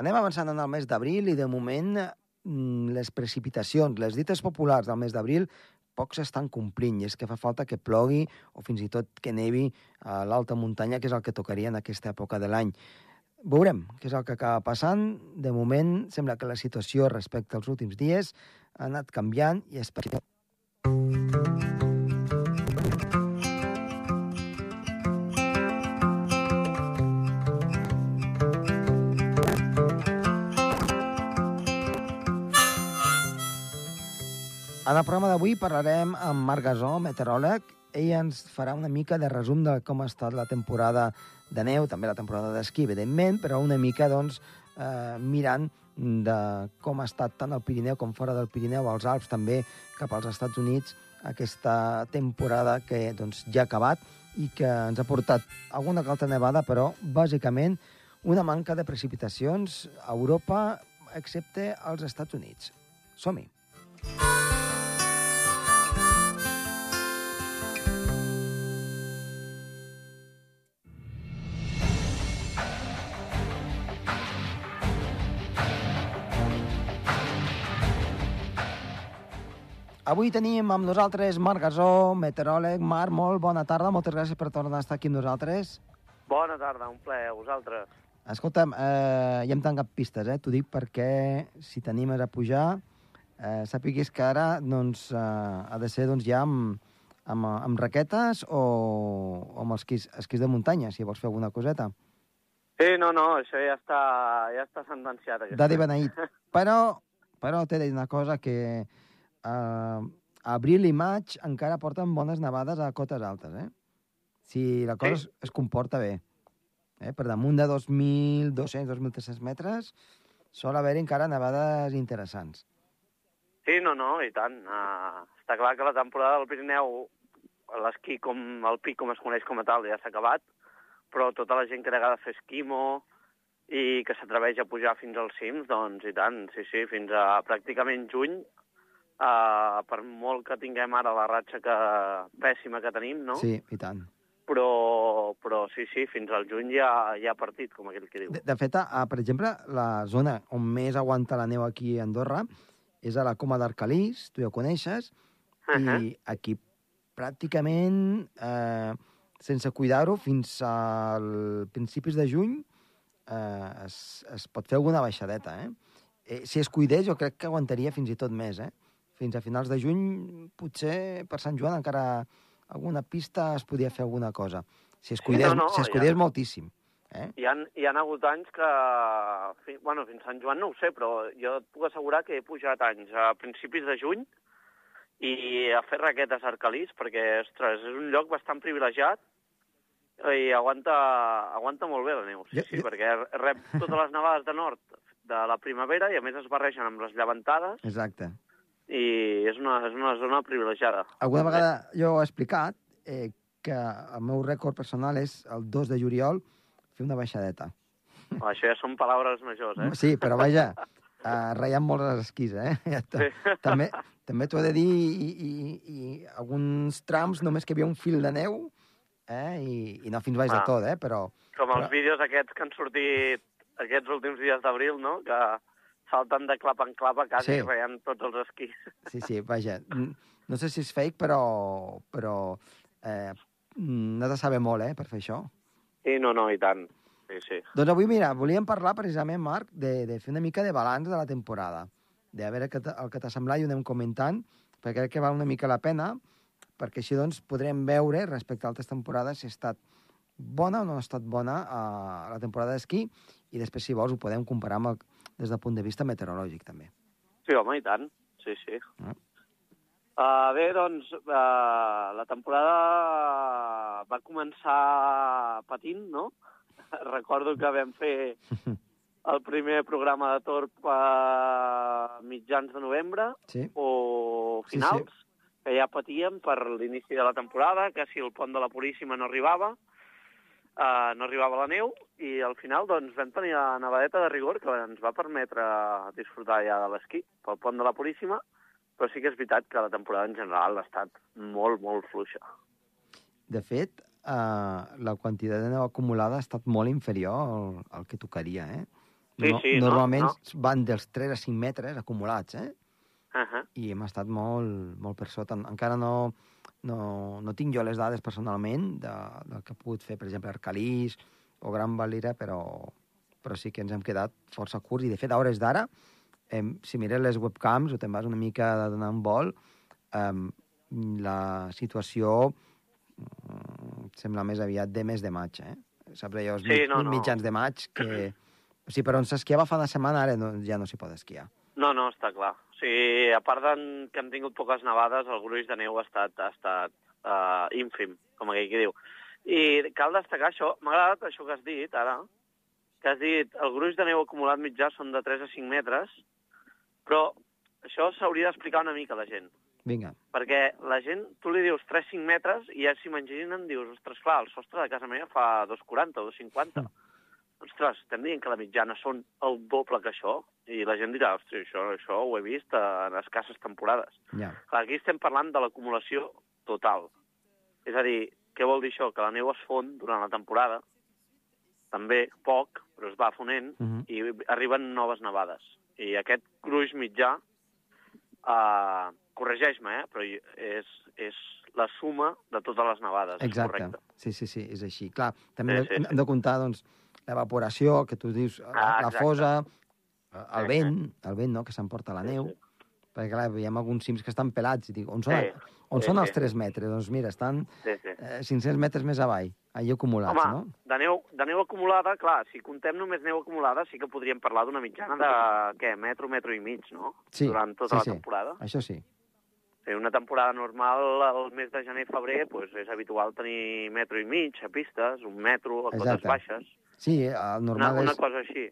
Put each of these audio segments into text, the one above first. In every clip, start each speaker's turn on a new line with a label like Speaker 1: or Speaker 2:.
Speaker 1: Anem avançant en el mes d'abril i, de moment, mm, les precipitacions, les dites populars del mes d'abril, poc s'estan complint, i és que fa falta que plogui o fins i tot que nevi a l'alta muntanya, que és el que tocaria en aquesta època de l'any. Veurem què és el que acaba passant. De moment, sembla que la situació respecte als últims dies ha anat canviant i esperem En el programa d'avui parlarem amb Marc Gasó, meteoròleg. Ell ens farà una mica de resum de com ha estat la temporada de neu, també la temporada d'esquí, evidentment, però una mica, doncs, eh, mirant de com ha estat tant el Pirineu com fora del Pirineu, als Alps també, cap als Estats Units, aquesta temporada que doncs, ja ha acabat i que ens ha portat alguna que altra nevada, però bàsicament una manca de precipitacions a Europa, excepte als Estats Units. Som-hi! Avui tenim amb nosaltres Marc Gasó, meteoròleg. Marc, molt bona tarda, moltes gràcies per tornar a estar aquí amb nosaltres.
Speaker 2: Bona tarda, un plaer a vosaltres.
Speaker 1: Escolta'm, eh, ja hem tancat pistes, eh? T'ho dic perquè si t'animes a pujar, eh, sàpiguis que ara doncs, eh, ha de ser doncs, ja amb, amb, amb raquetes o, o amb esquís, esquís de muntanya, si vols fer alguna coseta.
Speaker 2: Sí, no, no, això ja està, ja està sentenciat. Aquest
Speaker 1: Dadi beneït. Però, però t'he de dir una cosa que eh, abril i maig encara porten bones nevades a cotes altes, eh? Si la cosa
Speaker 2: Sí.
Speaker 1: es, es comporta bé. Eh? Per damunt de 2.200, 2.300 metres sol haver-hi encara nevades interessants.
Speaker 2: Sí, no, no, i tant. Uh, està clar que la temporada del Pirineu, l'esquí com el pic, com es coneix com a tal, ja s'ha acabat, però tota la gent que de fer esquimo i que s'atreveix a pujar fins als cims, doncs i tant, sí, sí, fins a pràcticament juny, uh, per molt que tinguem ara la ratxa que, pèssima que tenim, no?
Speaker 1: Sí, i tant.
Speaker 2: Però, però sí, sí, fins al juny ja, ja ha partit, com aquell que diu.
Speaker 1: De, de fet, a, per exemple, la zona on més aguanta la neu aquí a Andorra és a la Coma d'Arcalís, tu ja ho coneixes,
Speaker 2: Uh -huh.
Speaker 1: i aquí pràcticament, eh, sense cuidar-ho, fins al principis de juny eh, es, es pot fer alguna baixadeta, eh? eh? Si es cuidés, jo crec que aguantaria fins i tot més, eh? Fins a finals de juny, potser per Sant Joan encara alguna pista es podia fer alguna cosa. Si es cuidés,
Speaker 2: no, no,
Speaker 1: si es
Speaker 2: ja.
Speaker 1: cuidés moltíssim. Eh?
Speaker 2: Hi han, hi han hagut anys que... fi- Bueno, fins Sant Joan no ho sé, però jo et puc assegurar que he pujat anys a principis de juny i a fer raquetes a Arcalís, perquè, ostres, és un lloc bastant privilegiat i aguanta, aguanta molt bé la neu, sí,
Speaker 1: Jo-
Speaker 2: sí,
Speaker 1: jo-
Speaker 2: perquè rep totes les nevades de nord de la primavera i a més es barregen amb les llevantades
Speaker 1: Exacte.
Speaker 2: I és una, és una zona privilegiada.
Speaker 1: Alguna vegada jo he explicat eh, que el meu rècord personal és el 2 de juliol fer una baixadeta.
Speaker 2: Això ja són paraules majors, eh?
Speaker 1: Sí, però vaja, uh, ratllant molt els esquís, eh? Ja.
Speaker 2: Sí.
Speaker 1: També, també t'ho he de dir, i, i, i alguns trams només que hi havia un fil de neu, eh? I, i no fins baix
Speaker 2: Ah.
Speaker 1: de tot, eh? Però
Speaker 2: Com els
Speaker 1: Però-
Speaker 2: vídeos aquests que han sortit aquests últims dies d'abril, no? Que salten de clap en clap a casa
Speaker 1: Sí.
Speaker 2: i reien tots els esquís.
Speaker 1: sí, sí, vaja. No sé si és fake, però, però eh, no de saber molt, eh, per fer això.
Speaker 2: I no, no, i tant. Sí, sí.
Speaker 1: Doncs avui, mira, volíem parlar precisament, Marc, de, de fer una mica de balanç de la temporada. De a veure el que t'ha semblat i ho anem comentant, perquè crec que val una mica la pena, perquè així doncs podrem veure respecte a altres temporades si ha estat bona o no ha estat bona a la temporada d'esquí i després, si vols, ho podem comparar amb el, des del punt de vista meteorològic, també.
Speaker 2: Sí, home, i tant. Sí, sí.
Speaker 1: Ah.
Speaker 2: Uh, bé, doncs, uh, la temporada va començar patint, no? Recordo que vam fer el primer programa de Torp a mitjans de novembre,
Speaker 1: Sí?
Speaker 2: o
Speaker 1: Sí,
Speaker 2: finals, que ja patíem per l'inici de la temporada, que si el pont de la Puríssima no arribava, uh, no arribava la neu, i al final doncs, vam tenir la nevadeta de rigor que ens va permetre disfrutar ja de l'esquí pel pont de la Puríssima, però sí que és veritat que la temporada en general ha estat molt, molt fluixa.
Speaker 1: De fet, eh, la quantitat de neu acumulada ha estat molt inferior al, al que tocaria, eh?
Speaker 2: Sí, sí, no,
Speaker 1: normalment
Speaker 2: no.
Speaker 1: van dels 3 a 5 metres acumulats, eh?
Speaker 2: Uh -huh.
Speaker 1: I hem estat molt, molt per sota. Encara no, no, no tinc jo les dades personalment de, del que ha pogut fer, per exemple, Arcalís o Gran Valira, però, però sí que ens hem quedat força curts. I, de fet, a hores d'ara, em, si mires les webcams o te'n vas una mica de donar un vol, em, la situació mm, sembla més aviat de mes de maig, eh? Saps allò, els
Speaker 2: Sí,
Speaker 1: mig-
Speaker 2: no, no.
Speaker 1: mitjans de maig, que... O sigui, per on s'esquiava fa una setmana, ara no, ja no s'hi pot esquiar.
Speaker 2: No, no, està clar. Sigui, a part de que hem tingut poques nevades, el gruix de neu ha estat, ha estat uh, ínfim, com aquell que diu. I cal destacar això, m'ha agradat això que has dit ara, que has dit el gruix de neu acumulat mitjà són de 3 a 5 metres, però això s'hauria d'explicar una mica a la gent.
Speaker 1: Vinga.
Speaker 2: Perquè la gent, tu li dius 3-5 metres i ja s'imaginen, dius, ostres, clar, el sostre de casa meva fa 2,40 o 2,50.
Speaker 1: Mm.
Speaker 2: Ostres, estem dient que la mitjana són el doble que això? I la gent dirà, ostres, això, això ho he vist en escasses temporades.
Speaker 1: Ja.
Speaker 2: Clar, aquí estem parlant de l'acumulació total. És a dir, què vol dir això? Que la neu es fon durant la temporada, també poc, però es va fonent,
Speaker 1: Mhm.
Speaker 2: i arriben noves nevades. I aquest gruix mitjà, uh, corregeix-me, eh? però és, és la suma de totes les nevades.
Speaker 1: Exacte. Sí, sí, sí, és així. Clar, també
Speaker 2: Sí, sí,
Speaker 1: hem,
Speaker 2: sí.
Speaker 1: hem de comptar, doncs, l'evaporació, que tu dius, la,
Speaker 2: Ah,
Speaker 1: la
Speaker 2: exacte.
Speaker 1: fosa, el
Speaker 2: Sí,
Speaker 1: vent, el vent, no?, que s'emporta la
Speaker 2: Sí,
Speaker 1: neu,
Speaker 2: sí.
Speaker 1: perquè, clar, veiem alguns cims que estan pelats, i dic, on són,
Speaker 2: Sí,
Speaker 1: on
Speaker 2: sí,
Speaker 1: són
Speaker 2: sí.
Speaker 1: els 3 metres? Doncs mira, estan
Speaker 2: Sí, sí.
Speaker 1: eh, 500 metres més avall, allà acumulats,
Speaker 2: Home,
Speaker 1: no?
Speaker 2: de neu, de neu acumulada, clar, si contem només neu acumulada, sí que podríem parlar d'una mitjana de, què, metro, metro i mig, no?
Speaker 1: Sí,
Speaker 2: Durant tota
Speaker 1: sí,
Speaker 2: la
Speaker 1: sí.
Speaker 2: temporada.
Speaker 1: Això sí.
Speaker 2: Sí, una temporada normal, al mes de gener i febrer, pues, és habitual tenir metro i mig a pistes, un metro a cotes baixes.
Speaker 1: Sí, el
Speaker 2: Una,
Speaker 1: normal
Speaker 2: una
Speaker 1: és...
Speaker 2: cosa així.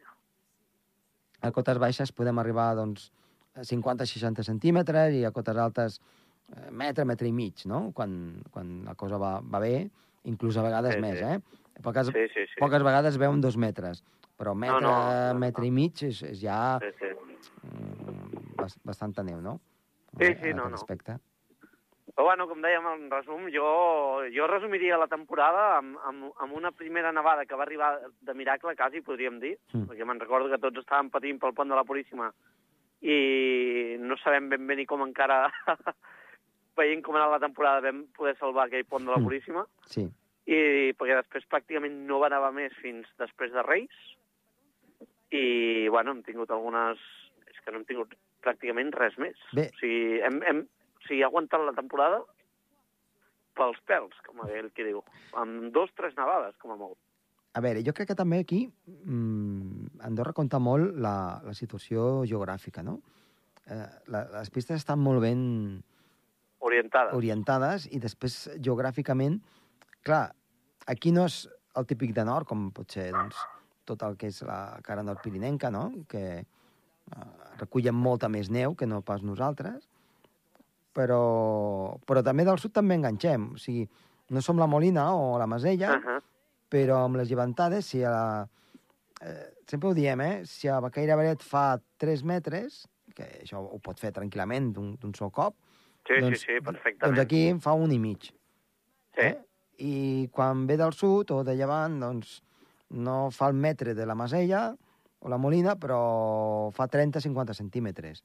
Speaker 1: A cotes baixes podem arribar, doncs, a 50-60 centímetres i a cotes altes eh, metre, metre i mig, no? Quan, quan la cosa va, va bé, inclús a vegades
Speaker 2: Sí,
Speaker 1: més,
Speaker 2: sí.
Speaker 1: eh? Poques,
Speaker 2: Sí, sí, sí.
Speaker 1: poques vegades veuen dos metres, però metre,
Speaker 2: no, no, no.
Speaker 1: metre i mig és, és ja
Speaker 2: Sí, sí.
Speaker 1: mm, bas- bastanta neu, no?
Speaker 2: Sí, sí,
Speaker 1: aquest
Speaker 2: no, no.
Speaker 1: Aspecte.
Speaker 2: Però bueno, com dèiem, en resum, jo, jo resumiria la temporada amb, amb, amb una primera nevada que va arribar de miracle, quasi, podríem dir,
Speaker 1: Mm.
Speaker 2: mm. perquè me'n recordo que tots estàvem patint pel pont de la Puríssima i no sabem ben bé ni com encara, veient com era la temporada, vam poder salvar aquell pont de la
Speaker 1: Mm.
Speaker 2: Puríssima,
Speaker 1: Sí,
Speaker 2: i perquè després pràcticament no va nevar més fins després de Reis, i, bueno, hem tingut algunes... És que no hem tingut pràcticament res més.
Speaker 1: Bé.
Speaker 2: O sigui, hem, hem, o sigui, ha aguantat la temporada pels pèls, com aquell que diu. Amb dos, tres nevades, com a molt.
Speaker 1: A veure, jo crec que també aquí mm, Andorra compta molt la, la situació geogràfica, no? Eh, la, les pistes estan molt ben
Speaker 2: Orientada.
Speaker 1: orientades i després geogràficament, clar, aquí no és el típic de nord, com pot ser doncs, tot el que és la cara nord-pirinenca, no? que eh, recullen molta més neu que no pas nosaltres, però, però també del sud també enganxem. O sigui, no som la Molina o la Masella,
Speaker 2: Uh -huh.
Speaker 1: però amb les llevantades, si a la... Eh, sempre ho diem, eh? Si a Bacaire Beret fa 3 metres, que això ho pot fer tranquil·lament d'un d'un sol cop,
Speaker 2: Sí,
Speaker 1: doncs,
Speaker 2: sí, sí, perfectament.
Speaker 1: doncs aquí en fa un i mig.
Speaker 2: Sí,
Speaker 1: Eh? I quan ve del sud o de llevant, doncs no fa el metre de la Masella o la Molina, però fa 30-50 centímetres.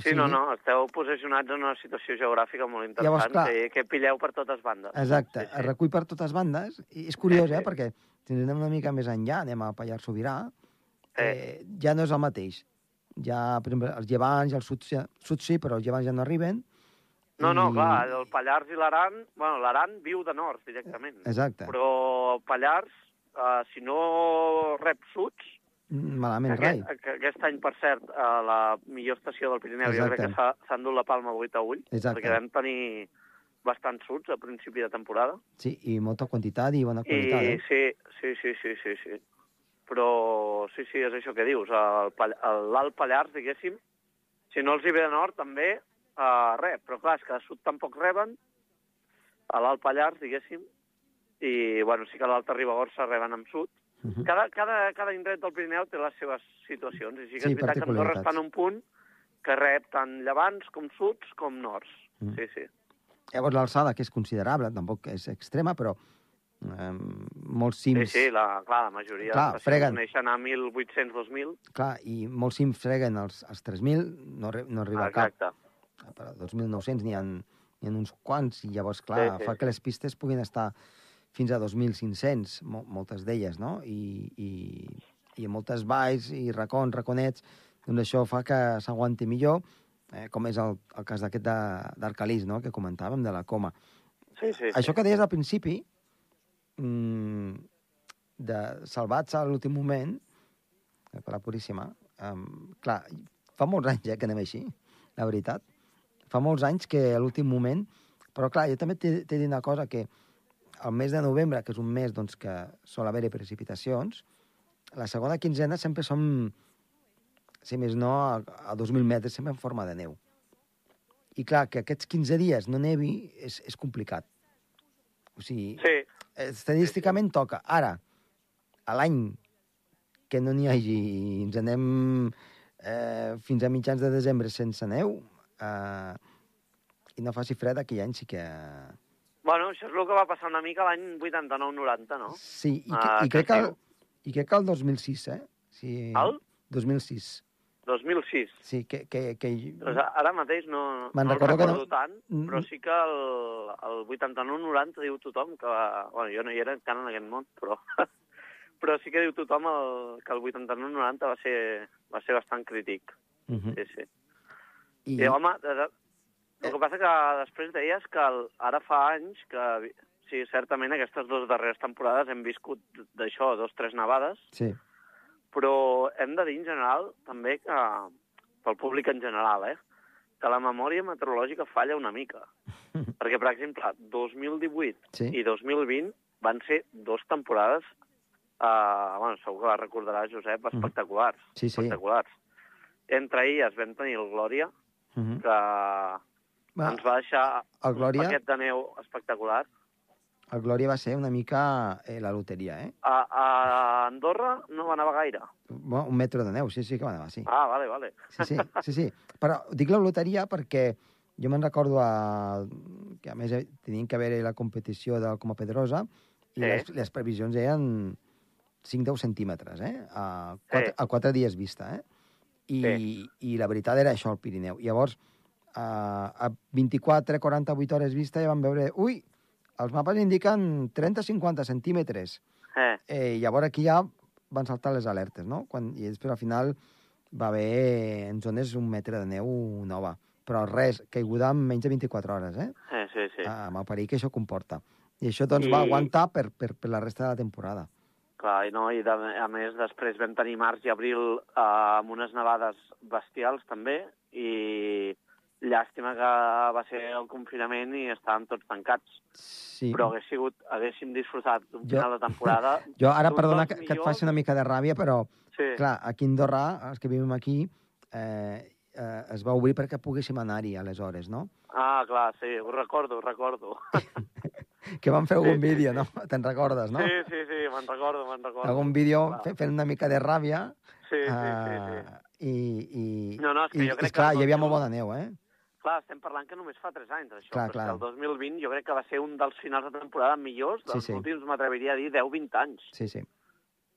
Speaker 2: Sí, no, no, esteu posicionats en una situació geogràfica molt interessant
Speaker 1: Llavors, clar-
Speaker 2: que, que pilleu per totes bandes.
Speaker 1: Exacte,
Speaker 2: Sí,
Speaker 1: sí, es recull per totes bandes. I és curiós,
Speaker 2: Sí,
Speaker 1: eh?
Speaker 2: sí.
Speaker 1: Perquè si anem una mica més enllà, anem a Pallars Sobirà,
Speaker 2: Sí.
Speaker 1: eh, ja no és el mateix. Ja, per exemple, els llevants i el sud, sud sí, però els llevants ja no arriben.
Speaker 2: No, no,
Speaker 1: I-
Speaker 2: clar, el Pallars i l'Aran... Bueno, l'Aran viu de nord, directament.
Speaker 1: Exacte.
Speaker 2: Però el Pallars, eh, si no rep suds,
Speaker 1: Malament, rai.
Speaker 2: aquest, aquest any, per cert, a la millor estació del Pirineu, jo crec
Speaker 1: Exacte.
Speaker 2: que s'ha endut la palma 8 a ull,
Speaker 1: Exacte.
Speaker 2: perquè vam tenir bastants suds a principi de temporada.
Speaker 1: Sí, i molta quantitat i bona qualitat,
Speaker 2: I
Speaker 1: eh?
Speaker 2: sí, sí, sí, sí, sí, sí. Però sí, sí, és això que dius. L'Alt Pallars, diguéssim, si no els hi ve de nord, també uh, res. Però clar, és que de sud tampoc reben, a l'Alt Pallars, diguéssim, i bueno, sí que a l'Alta Ribagorça reben amb sud.
Speaker 1: Uh -huh.
Speaker 2: Cada, cada, cada indret del Pirineu té les seves situacions, i sí que
Speaker 1: Sí,
Speaker 2: és veritat que Andorra està en un punt que rep tant llevants com suds com nords.
Speaker 1: Mm.
Speaker 2: Sí, sí.
Speaker 1: Llavors l'alçada, que és considerable, tampoc és extrema, però Eh, molts
Speaker 2: Sí,
Speaker 1: cims...
Speaker 2: sí, la, clar, la majoria
Speaker 1: Clar,
Speaker 2: de
Speaker 1: freguen.
Speaker 2: coneixen a 1.800-2.000.
Speaker 1: Clar, i molts cims freguen els, els 3.000, no, no arriba a cap.
Speaker 2: Exacte.
Speaker 1: Per 2.900 n'hi ha, ha uns quants, i llavors, clar,
Speaker 2: Sí, sí,
Speaker 1: fa
Speaker 2: sí.
Speaker 1: que les pistes puguin estar fins a 2.500, mo moltes d'elles, no? I, i, i moltes valls i racons, raconets, doncs això fa que s'aguanti millor, eh, com és el, el cas d'aquest d'Arcalís, no?, que comentàvem, de la coma.
Speaker 2: Sí, sí,
Speaker 1: Això
Speaker 2: sí.
Speaker 1: que deies al principi, mm, de salvats a l'últim moment, per la Puríssima, um, clar, fa molts anys eh, que anem així, la veritat. Fa molts anys que a l'últim moment... Però, clar, jo també t'he t'he de dir una cosa, que el mes de novembre, que és un mes doncs, que sol haver-hi precipitacions, la segona quinzena sempre som, si més no, a, a 2.000 metres, sempre en forma de neu. I clar, que aquests 15 dies no nevi és, és complicat. O sigui,
Speaker 2: Sí,
Speaker 1: estadísticament toca. Ara, a l'any que no n'hi hagi i ens anem eh, fins a mitjans de desembre sense neu eh, i no faci fred, aquell any sí que...
Speaker 2: bueno, això és el que va passar una mica l'any 89-90, no?
Speaker 1: Sí, i,
Speaker 2: Ah,
Speaker 1: i, crec que el, i crec que el 2006, eh? Sí,
Speaker 2: El?
Speaker 1: 2006.
Speaker 2: 2006.
Speaker 1: Sí, que... que, que...
Speaker 2: Doncs ara mateix no, no el
Speaker 1: recordo que
Speaker 2: recordo
Speaker 1: no-
Speaker 2: tant, però sí que el, el 89-90 diu tothom que... Bueno, jo no hi era encara en aquest món, però... però sí que diu tothom el, que el 89-90 va ser, va ser bastant crític.
Speaker 1: Uh -huh.
Speaker 2: Sí, sí.
Speaker 1: I,
Speaker 2: I, home, de, el que passa que després deies que el, ara fa anys que... Sí, certament aquestes dues darreres temporades hem viscut d'això, dos, tres nevades,
Speaker 1: sí,
Speaker 2: però hem de dir en general també que, pel públic en general, eh, que la memòria meteorològica falla una mica. Perquè, per exemple, 2018
Speaker 1: Sí.
Speaker 2: i 2020 van ser dues temporades, eh, bueno, segur que la recordaràs, Josep, espectaculars.
Speaker 1: Sí, sí.
Speaker 2: Espectaculars. Entre elles vam tenir el Glòria,
Speaker 1: uh -huh.
Speaker 2: que
Speaker 1: Va,
Speaker 2: ens va deixar
Speaker 1: el Glòria,
Speaker 2: un paquet de neu espectacular.
Speaker 1: el Glòria va ser una mica eh, la loteria, eh?
Speaker 2: A, a Andorra no va nevar gaire.
Speaker 1: Bueno, un metro de neu, sí, sí que va nevar, sí.
Speaker 2: Ah, vale, vale.
Speaker 1: Sí, sí, sí, sí. Però dic la loteria perquè jo me'n recordo a, que a més eh, tenien que haver la competició del Coma Pedrosa i
Speaker 2: Sí.
Speaker 1: les, les previsions eren 5-10 centímetres, eh? A quatre,
Speaker 2: Sí.
Speaker 1: a quatre dies vista, eh? I,
Speaker 2: Sí.
Speaker 1: I la veritat era això, el Pirineu. Llavors, a 24-48 hores vista ja vam veure... Ui, els mapes indiquen 30-50 centímetres.
Speaker 2: Eh,
Speaker 1: Eh, llavors aquí ja van saltar les alertes, no? Quan, I després al final va haver en zones un metre de neu nova. Però res, caiguda en menys de 24 hores, eh?
Speaker 2: eh sí, sí.
Speaker 1: Ah, amb el perill que això comporta. I això doncs
Speaker 2: I-
Speaker 1: va aguantar per, per, per la resta de la temporada.
Speaker 2: Clar, i, no, i de, a més després vam tenir març i abril eh, amb unes nevades bestials també i llàstima que va ser el confinament i estàvem tots tancats.
Speaker 1: Sí.
Speaker 2: Però hagués sigut, haguéssim disfrutat d'un
Speaker 1: Jo-
Speaker 2: final de temporada.
Speaker 1: Jo ara, perdona que, que et faci una mica de ràbia, però,
Speaker 2: Sí,
Speaker 1: clar, aquí a Andorra, els que vivim aquí, eh, eh, es va obrir perquè poguéssim anar-hi aleshores, no?
Speaker 2: ah, clar, sí, ho recordo, ho recordo.
Speaker 1: Que van fer
Speaker 2: Sí,
Speaker 1: algun
Speaker 2: sí,
Speaker 1: vídeo,
Speaker 2: sí.
Speaker 1: no? Te'n recordes, no?
Speaker 2: Sí, sí, sí, me'n recordo, me'n recordo.
Speaker 1: Algun vídeo
Speaker 2: Clar.
Speaker 1: fe- fent una mica de ràbia.
Speaker 2: Sí, sí, sí, sí.
Speaker 1: I, i,
Speaker 2: No, no, és que
Speaker 1: i,
Speaker 2: jo crec
Speaker 1: i, clar,
Speaker 2: que
Speaker 1: hi havia molt
Speaker 2: 2000
Speaker 1: bona neu, eh?
Speaker 2: Clar, estem parlant que només fa 3 anys, això.
Speaker 1: Clar, clar.
Speaker 2: el 2020 jo crec que va ser un dels finals de temporada millors dels
Speaker 1: Sí, sí.
Speaker 2: últims, m'atreviria a dir, 10-20 anys.
Speaker 1: Sí, sí.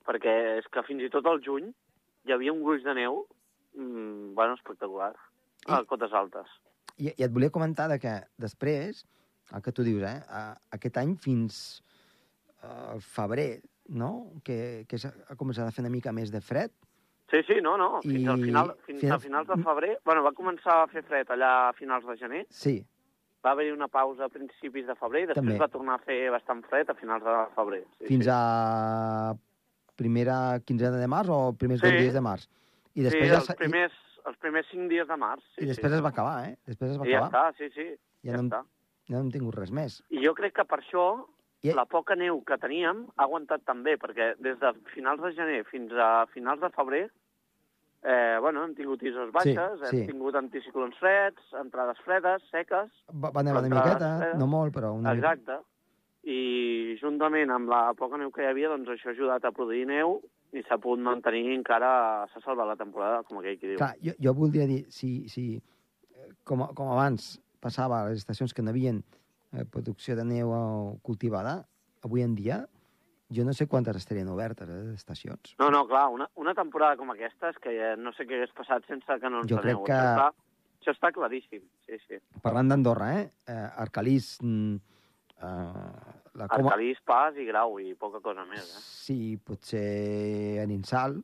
Speaker 2: Perquè és que fins i tot al juny hi havia un gruix de neu, mmm, bueno, espectacular, a
Speaker 1: I-
Speaker 2: cotes altes.
Speaker 1: I, I et volia comentar de que després, el que tu dius, eh, a, aquest any fins al febrer, no?, que, que ha començat a fer una mica més de fred,
Speaker 2: Sí, sí, no, no, fins,
Speaker 1: I-
Speaker 2: al final, fins
Speaker 1: fins-
Speaker 2: a finals de febrer... Bueno, va començar a fer fred allà a finals de gener,
Speaker 1: sí,
Speaker 2: va haver-hi una pausa a principis de febrer i després
Speaker 1: També.
Speaker 2: va tornar a fer bastant fred a finals de febrer. Sí,
Speaker 1: fins
Speaker 2: sí.
Speaker 1: a primera quinzena de març o primers
Speaker 2: Sí.
Speaker 1: dies de març. I
Speaker 2: Sí,
Speaker 1: després, ja,
Speaker 2: els primers, els primers cinc dies de març. Sí,
Speaker 1: i després
Speaker 2: sí.
Speaker 1: es va acabar, eh? Després es va
Speaker 2: I ja
Speaker 1: acabar.
Speaker 2: està, sí, sí,
Speaker 1: Ja
Speaker 2: ja,
Speaker 1: no-
Speaker 2: està.
Speaker 1: Ja no hem tingut res més.
Speaker 2: I jo crec que per això la poca neu que teníem ha aguantat també, perquè des de finals de gener fins a finals de febrer eh, bueno, hem tingut isos baixes,
Speaker 1: sí.
Speaker 2: hem tingut anticiclons freds, entrades fredes, seques,
Speaker 1: Va, va nevar una miqueta,
Speaker 2: entrades,
Speaker 1: no molt, però una
Speaker 2: exacte, i juntament amb la poca neu que hi havia, doncs això ha ajudat a produir neu i s'ha pogut mantenir encara, s'ha salvat la temporada, com aquell qui diu.
Speaker 1: Clar, jo, jo voldria dir, si, si eh, com, com abans passava a les estacions que no havien producció de neu eh, cultivada, avui en dia, jo no sé quantes estarien obertes, eh, estacions.
Speaker 2: No, no, clar, una, una temporada com aquesta és que ja no sé què hagués passat sense que no ens
Speaker 1: Jo crec que-
Speaker 2: Això, està, això està claríssim, sí, sí.
Speaker 1: Parlant d'Andorra, eh? eh Arcalís, mm, eh, la coma...
Speaker 2: Arcalís, Pas i Grau i poca cosa més, eh?
Speaker 1: Sí, potser en Insal,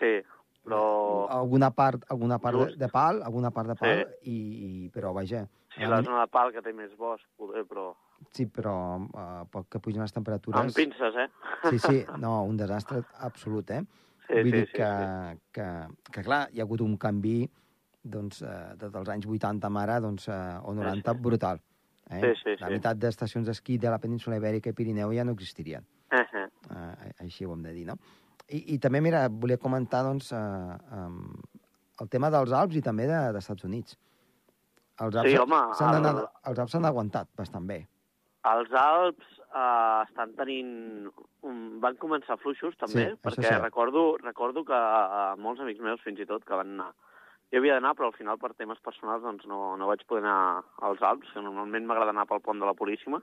Speaker 2: Sí, però...
Speaker 1: alguna part, alguna part de, de pal, alguna part de pal,
Speaker 2: Sí.
Speaker 1: i, i, però vaja,
Speaker 2: Sí, la zona de Pal que té més bosc, poder, però...
Speaker 1: sí, però uh, poc que pugen les
Speaker 2: Amb
Speaker 1: temperatures...
Speaker 2: pinces, eh?
Speaker 1: Sí, sí, no, un desastre absolut, eh?
Speaker 2: Sí,
Speaker 1: Vull
Speaker 2: sí,
Speaker 1: dir
Speaker 2: sí,
Speaker 1: que,
Speaker 2: sí.
Speaker 1: Que, que, clar, hi ha hagut un canvi doncs, eh, des dels anys 80 amb ara, doncs, eh, o 90,
Speaker 2: sí.
Speaker 1: brutal. Eh?
Speaker 2: Sí, sí,
Speaker 1: La
Speaker 2: sí.
Speaker 1: meitat d'estacions d'esquí de la península Ibèrica i Pirineu ja no existirien.
Speaker 2: Eh, eh.
Speaker 1: Eh, així ho hem de dir, no? I, i també, mira, volia comentar, doncs, eh, um, el tema dels Alps i també de- dels Estats Units. Els Alps
Speaker 2: Sí, home,
Speaker 1: s'han
Speaker 2: el-
Speaker 1: els Alps s'han aguantat bastant bé.
Speaker 2: Els Alps eh, estan tenint... Un... Van començar fluixos, també,
Speaker 1: Sí,
Speaker 2: perquè recordo, recordo que eh, molts amics meus, fins i tot, que van anar... Jo havia d'anar, però al final, per temes personals, doncs no, no vaig poder anar als Alps, que normalment m'agrada anar pel pont de la Puríssima.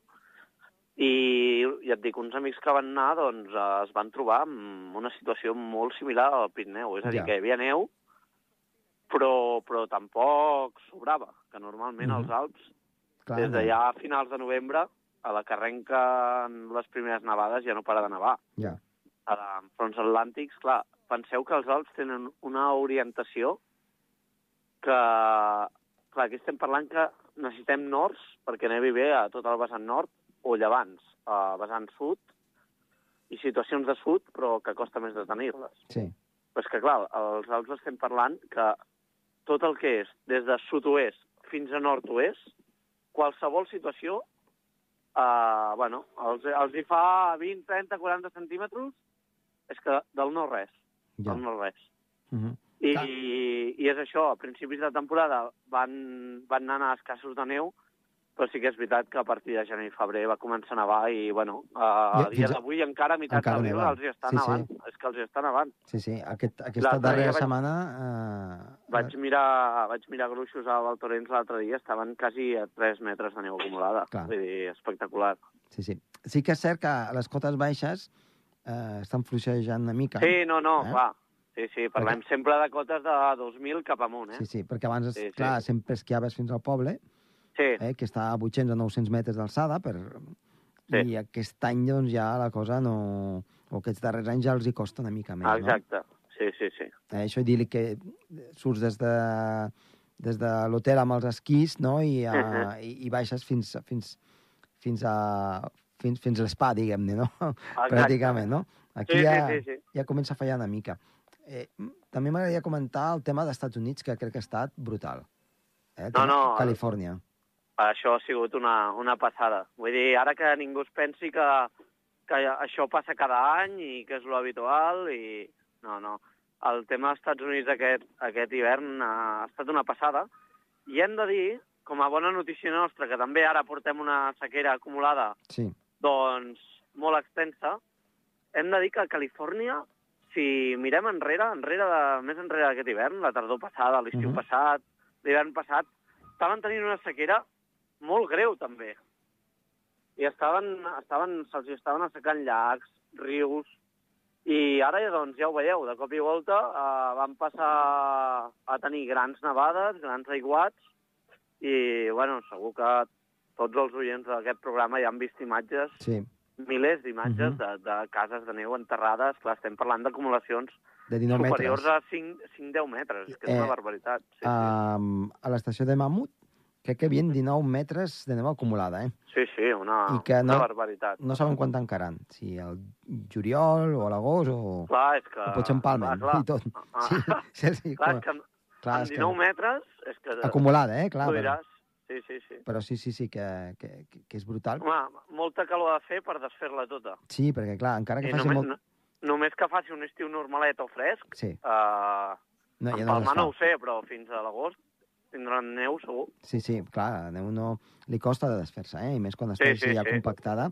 Speaker 2: I ja et dic, uns amics que van anar, doncs, es van trobar amb una situació molt similar al Pirineu. És a dir,
Speaker 1: Ja.
Speaker 2: que hi havia neu, però, però tampoc sobrava, que normalment
Speaker 1: Mhm.
Speaker 2: als Alps
Speaker 1: Clar,
Speaker 2: des de ja a finals de novembre, a la que arrenquen les primeres nevades ja no para de nevar.
Speaker 1: Ja,
Speaker 2: A fronts atlàntics, clar, penseu que els Alps tenen una orientació que, clar, aquí estem parlant que necessitem nords perquè nevi bé a tot el vessant nord o llevants a vessant sud i situacions de sud, però que costa més de tenir-les.
Speaker 1: sí.
Speaker 2: Però és que, clar, als Alps estem parlant que tot el que és des de sud-oest fins a nord-oest, qualsevol situació, eh, bueno, els, els hi fa 20, 30, 40 centímetres, és que del no res,
Speaker 1: Ja.
Speaker 2: del no res.
Speaker 1: Uh -huh.
Speaker 2: I,
Speaker 1: Clar.
Speaker 2: I és això, a principis de temporada van, van anar escassos de neu, però sí que és veritat que a partir de gener i febrer va començar a nevar i, bueno, a,
Speaker 1: Ja,
Speaker 2: dia d'avui encara a meitat
Speaker 1: encara
Speaker 2: d'abril els hi està
Speaker 1: Sí, sí.
Speaker 2: nevant. És que els hi està nevant.
Speaker 1: Sí, sí, Aquest, aquesta darrera
Speaker 2: vaig-
Speaker 1: setmana... Eh,
Speaker 2: Vaig mirar, vaig mirar gruixos a Valtorens l'altre dia, estaven quasi a 3 metres de neu acumulada.
Speaker 1: Clar.
Speaker 2: Vull dir, espectacular.
Speaker 1: Sí, sí. Sí que és cert que a les cotes baixes eh, estan fluixejant una mica.
Speaker 2: Sí, no, no,
Speaker 1: Eh?
Speaker 2: clar. Sí, sí, parlem sempre de cotes de 2.000 cap amunt, eh?
Speaker 1: Sí, sí, perquè abans,
Speaker 2: Sí, sí.
Speaker 1: clar, sempre esquiaves fins al poble,
Speaker 2: Sí,
Speaker 1: eh, que està a 800 o 900 metres d'alçada, per...
Speaker 2: Sí.
Speaker 1: i aquest any doncs, ja la cosa no... o aquests darrers anys ja els hi costa una mica més,
Speaker 2: exacte. Sí, sí, sí.
Speaker 1: no? Eh, això dir-li que surts des de, des de l'hotel amb els esquís, no?, i, a,
Speaker 2: Mhm.
Speaker 1: i, i baixes fins, fins, fins a fins, fins a l'espa, diguem-ne, no?
Speaker 2: Exacte.
Speaker 1: Pràcticament, no? Aquí
Speaker 2: Sí, sí,
Speaker 1: ja,
Speaker 2: sí, sí.
Speaker 1: ja comença a fallar una mica. Eh, també m'agradaria comentar el tema dels Estats Units, que crec que ha estat brutal. Eh,
Speaker 2: No, no,
Speaker 1: Califòrnia.
Speaker 2: Això ha sigut una, una passada. Vull dir, ara que ningú es pensi que, que això passa cada any i que és lo habitual i... No, no. El tema dels Estats Units aquest, aquest hivern ha estat una passada i hem de dir, com a bona notícia nostra, que també ara portem una sequera acumulada
Speaker 1: Sí,
Speaker 2: doncs, molt extensa, hem de dir que a Califòrnia, si mirem enrere, enrere de, més enrere d'aquest hivern, la tardor passada, l'estiu
Speaker 1: Mhm.
Speaker 2: passat, l'hivern passat, estaven tenint una sequera molt greu, també. I estaven, estaven, se'ls estaven assecant llacs, rius, i ara, doncs, ja ho veieu, de cop i volta eh, van passar a tenir grans nevades, grans aiguats, i, bueno, segur que tots els oients d'aquest programa ja han vist imatges,
Speaker 1: sí,
Speaker 2: milers d'imatges
Speaker 1: Mhm.
Speaker 2: de, de cases de neu enterrades. Clar, estem parlant d'acumulacions
Speaker 1: de 19
Speaker 2: superiors
Speaker 1: metres.
Speaker 2: a 5-10 metres, és que és
Speaker 1: Eh,
Speaker 2: una barbaritat. Sí, sí.
Speaker 1: Um, a l'estació de Mamut, crec que hi havia 19 metres de neu acumulada, eh?
Speaker 2: sí, sí, una,
Speaker 1: I que no-
Speaker 2: una barbaritat.
Speaker 1: No saben quan tancaran, si el juliol o a l'agost o,
Speaker 2: Clar, és que...
Speaker 1: o potser en Palmen
Speaker 2: clar, clar.
Speaker 1: i tot.
Speaker 2: Ah,
Speaker 1: Sí, sí, sí,
Speaker 2: clar,
Speaker 1: com-
Speaker 2: és que
Speaker 1: clar,
Speaker 2: amb
Speaker 1: és que
Speaker 2: 19 metres és que...
Speaker 1: acumulada, eh? Clar,
Speaker 2: tu
Speaker 1: però,
Speaker 2: diràs, sí, sí, sí.
Speaker 1: però sí, sí, sí, que, que, que- és brutal.
Speaker 2: Home, molta calor ha de fer per desfer-la tota.
Speaker 1: Sí, perquè, clar, encara que
Speaker 2: I
Speaker 1: faci
Speaker 2: només,
Speaker 1: molt...
Speaker 2: no, només que faci un estiu normalet o fresc,
Speaker 1: Sí,
Speaker 2: eh,
Speaker 1: no,
Speaker 2: en
Speaker 1: ja no
Speaker 2: Palma no ho sé, però fins a l'agost tindran neu segur.
Speaker 1: Sí, sí, clar, la neu no... Li costa de desfer-se, eh? I més quan
Speaker 2: Sí,
Speaker 1: està
Speaker 2: sí,
Speaker 1: així ja
Speaker 2: sí.
Speaker 1: compactada.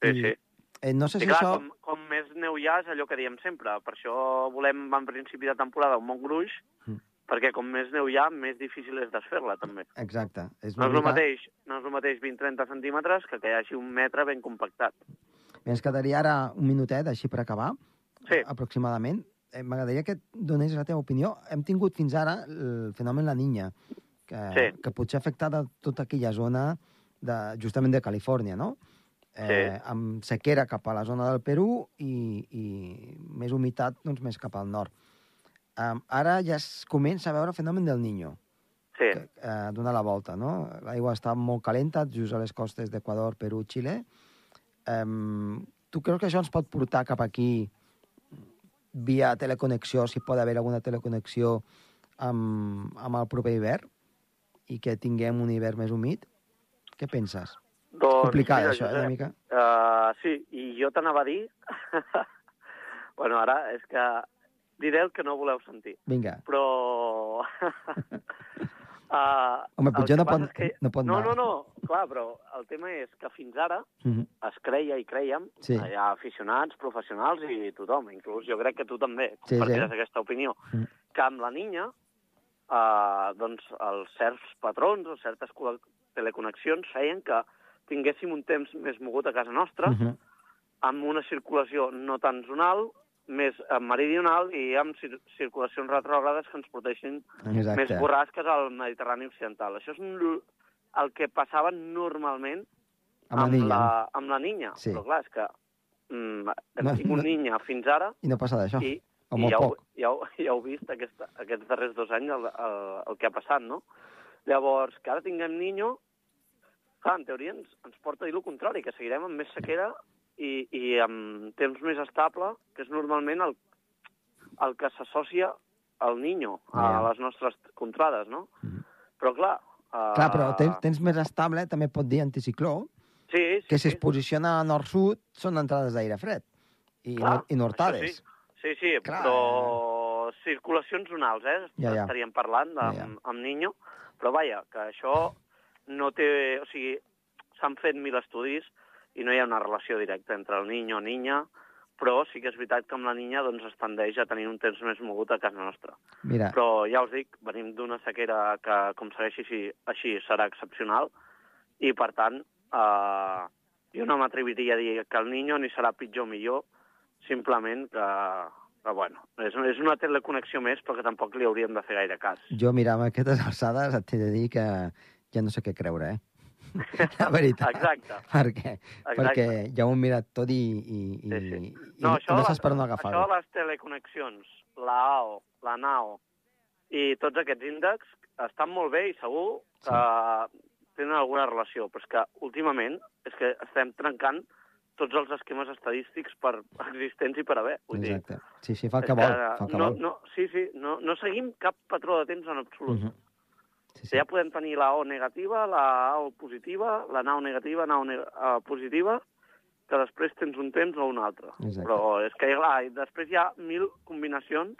Speaker 2: Sí,
Speaker 1: I,
Speaker 2: sí.
Speaker 1: Eh, no sé
Speaker 2: Sí,
Speaker 1: si
Speaker 2: clar,
Speaker 1: això...
Speaker 2: com, com més neu hi ha és allò que diem sempre. Per això volem, en principi de temporada, un bon gruix,
Speaker 1: Mm.
Speaker 2: perquè com més neu hi ha, més difícil és desfer-la, també.
Speaker 1: Exacte. És
Speaker 2: No és el mateix, no és el mateix 20-30 centímetres que que hi hagi un metre ben compactat.
Speaker 1: Bé, Ens quedaria ara un minutet, així per acabar,
Speaker 2: Sí.
Speaker 1: aproximadament. Eh, M'agradaria que donés la teva opinió. Hem tingut fins ara el fenomen La Niña, que,
Speaker 2: Sí.
Speaker 1: que potser ha afectat tota aquella zona de, justament de Califòrnia, no? Eh,
Speaker 2: Sí.
Speaker 1: Amb sequera cap a la zona del Perú i, i més humitat doncs, més cap al nord. Um, ara ja es comença a veure el fenomen del Niño,
Speaker 2: Sí,
Speaker 1: que eh, dona la volta, no? L'aigua està molt calenta, just a les costes d'Equador, Perú, Xile. Um, tu creus que això ens pot portar cap aquí via teleconnexió, si pot haver alguna teleconnexió amb, amb el proper hivern i que tinguem un hivern més humit? Què penses?
Speaker 2: doncs...
Speaker 1: Complicat,
Speaker 2: mira,
Speaker 1: això, eh, una mica?
Speaker 2: Uh, sí, i jo t'anava a dir... bueno, ara és que diré el que no voleu sentir,
Speaker 1: Vinga.
Speaker 2: però... uh,
Speaker 1: Home, potser no pot-
Speaker 2: que...
Speaker 1: no pot
Speaker 2: no,
Speaker 1: anar.
Speaker 2: no, no, clar, però el tema és que fins ara
Speaker 1: Mhm.
Speaker 2: es creia i creiem,
Speaker 1: Sí.
Speaker 2: hi ha aficionats, professionals i tothom, inclús jo crec que tu també
Speaker 1: Sí,
Speaker 2: compartiràs
Speaker 1: sí.
Speaker 2: aquesta opinió,
Speaker 1: Mm.
Speaker 2: que amb la niña, eh, doncs, els certs patrons o certes co- teleconnexions feien que tinguéssim un temps més mogut a casa nostra,
Speaker 1: Mhm.
Speaker 2: amb una circulació no tan zonal, més eh, meridional i amb cir circulacions retrògrades que ens portessin
Speaker 1: Exacte.
Speaker 2: més borrasques al Mediterrani Occidental. Això és el que passava normalment
Speaker 1: Amb la niña.
Speaker 2: la, amb la niña.
Speaker 1: Sí.
Speaker 2: Però clar, és que mm, hem
Speaker 1: No,
Speaker 2: tingut
Speaker 1: no.
Speaker 2: niña fins ara
Speaker 1: I no passa d'això.
Speaker 2: i,
Speaker 1: o
Speaker 2: i
Speaker 1: molt
Speaker 2: ja, ho,
Speaker 1: poc.
Speaker 2: ja, ho, ja heu vist aquest, aquests darrers dos anys el, el, el que ha passat, no? Llavors, que ara tinguem niño, clar, en teoria ens, ens porta a dir el contrari, que seguirem amb més sequera i, i amb temps més estable, que és normalment el, el que s'associa al niño, a les nostres contrades, no?
Speaker 1: Mhm.
Speaker 2: Però clar... Uh,
Speaker 1: Clar, però temps, temps més estable també pot dir anticicló,
Speaker 2: sí, sí,
Speaker 1: que si
Speaker 2: sí.
Speaker 1: es posiciona a nord-sud són entrades d'aire fred i,
Speaker 2: Clar,
Speaker 1: nor i nortades.
Speaker 2: Sí, sí,
Speaker 1: Clar.
Speaker 2: però circulacions zonals, eh?
Speaker 1: Ja, ja.
Speaker 2: Estaríem parlant amb,
Speaker 1: Ja, ja.
Speaker 2: amb Niño, però vaja, que això no té... O sigui, s'han fet mil estudis i no hi ha una relació directa entre el Niño i Niña, però sí que és veritat que amb la Niña doncs, es tendeix a tenir un temps més mogut a casa nostra.
Speaker 1: Mira,
Speaker 2: Però ja us dic, venim d'una sequera que, com segueixi així, així serà excepcional, i per tant, eh, jo no m'atreviria a dir que el Niño ni serà pitjor o millor, simplement que, que bueno, és, és una teleconnexió més, però que tampoc li hauríem de fer gaire cas.
Speaker 1: jo, mira, amb aquestes alçades et he de dir que ja no sé què creure, eh? La veritat.
Speaker 2: Exacte.
Speaker 1: Perquè, perquè ja ho hem mirat tot i, i,
Speaker 2: Sí, sí.
Speaker 1: i
Speaker 2: No, això,
Speaker 1: no saps per on
Speaker 2: això
Speaker 1: agafar-ho.
Speaker 2: de les teleconnexions, la AO, la NAO i tots aquests índexs estan molt bé i segur que tenen alguna relació, però és que últimament és que estem trencant tots els esquemes estadístics per existents i per haver. Vull dir,
Speaker 1: Exacte. Sí, sí, fa el que vol. Fa el que
Speaker 2: no,
Speaker 1: vol.
Speaker 2: no, sí, sí, no, no seguim cap patró de temps en absolut.
Speaker 1: Mhm. Sí,
Speaker 2: Sí. Ja podem tenir la O negativa, la AO positiva, la NAO negativa, NAO ne uh, positiva, que després tens un temps o un altre.
Speaker 1: Exacte.
Speaker 2: Però és que clar, després hi ha mil combinacions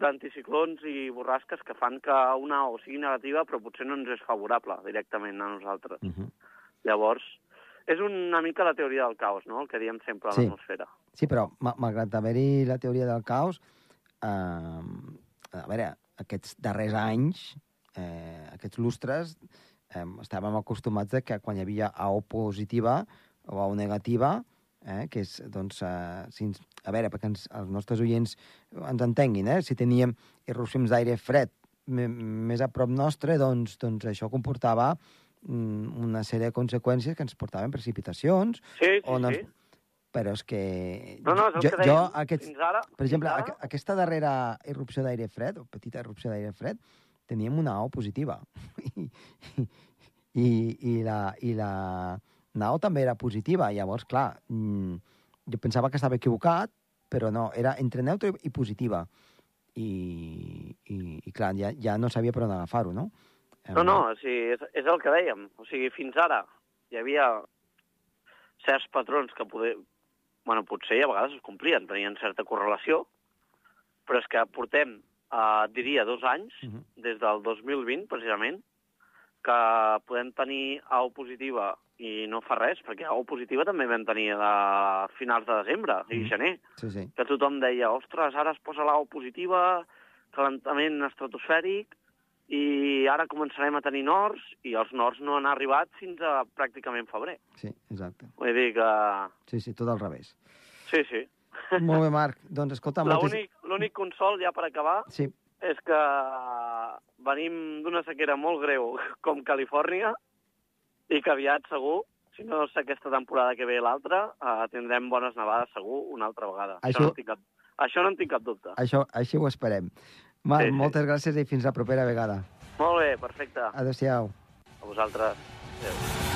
Speaker 2: d'anticiclons i borrasques que fan que una O sigui negativa però potser no ens és favorable directament a nosaltres.
Speaker 1: Mhm.
Speaker 2: Llavors, és una mica la teoria del caos, no?, el que diem sempre a
Speaker 1: Sí.
Speaker 2: l'atmosfera.
Speaker 1: Sí, però ma- malgrat haver-hi la teoria del caos, eh, a veure, aquests darrers anys, eh, aquests lustres, eh, estàvem acostumats de que quan hi havia AO positiva o AO negativa, eh, que és, doncs, eh, si ens, a veure, perquè ens, els nostres oients ens entenguin, eh, si teníem irrupcions d'aire fred més a prop nostre, doncs, doncs això comportava mm, una sèrie de conseqüències que ens portaven precipitacions,
Speaker 2: Sí, sí,
Speaker 1: o no
Speaker 2: sí.
Speaker 1: ens- però és que...
Speaker 2: No, no, és el
Speaker 1: jo,
Speaker 2: que dèiem.
Speaker 1: jo aquests,
Speaker 2: Fins ara...
Speaker 1: per exemple,
Speaker 2: ara,
Speaker 1: aquesta darrera irrupció d'aire fred, o petita irrupció d'aire fred, teníem una AO positiva. I, i, i, la, I la NAO també era positiva. Llavors, clar, mm, jo pensava que estava equivocat, però no, era entre neutra i positiva. I, i, i clar, ja, ja no sabia per on agafar-ho, no?
Speaker 2: No, no, o sigui, és, és el que dèiem. O sigui, fins ara hi havia certs patrons que poder... bueno, potser a vegades es complien, tenien certa correlació, però és que portem, eh, diria, dos anys,
Speaker 1: Mhm.
Speaker 2: des del 2020, precisament, que podem tenir AO positiva i no fa res, perquè AO positiva també vam tenir a finals de desembre i
Speaker 1: Mhm.
Speaker 2: gener,
Speaker 1: Sí, sí.
Speaker 2: que tothom deia, ostres, ara es posa l'AO positiva, calentament estratosfèric, i ara començarem a tenir nords, i els nords no han arribat fins a pràcticament febrer.
Speaker 1: Sí, exacte.
Speaker 2: Vull dir que...
Speaker 1: Sí, sí, tot al revés.
Speaker 2: Sí, sí.
Speaker 1: Molt bé, Marc. Doncs escolta... moltes-
Speaker 2: L'únic l'únic consol, ja per acabar,
Speaker 1: Sí,
Speaker 2: és que venim d'una sequera molt greu com Califòrnia i que aviat segur, si no és aquesta temporada que ve l'altra, eh, tindrem bones nevades segur una altra vegada.
Speaker 1: Això-
Speaker 2: Això, no, en tinc cap, això no en tinc cap dubte.
Speaker 1: això, així ho esperem. Marc,
Speaker 2: Sí, sí.
Speaker 1: moltes gràcies i fins la propera vegada.
Speaker 2: Molt bé, perfecte.
Speaker 1: Adéu-siau.
Speaker 2: A vosaltres. Adéu.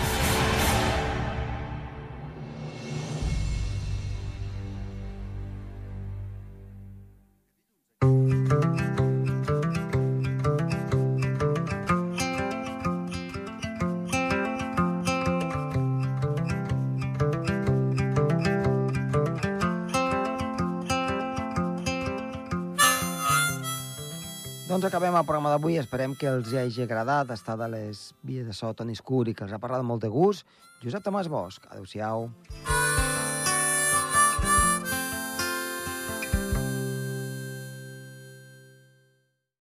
Speaker 1: Doncs acabem el programa d'avui. Esperem que els hagi agradat estar de les vies de so Toni Escur i que els ha parlat molt de gust. Josep Tomàs Bosch. Adéu-siau.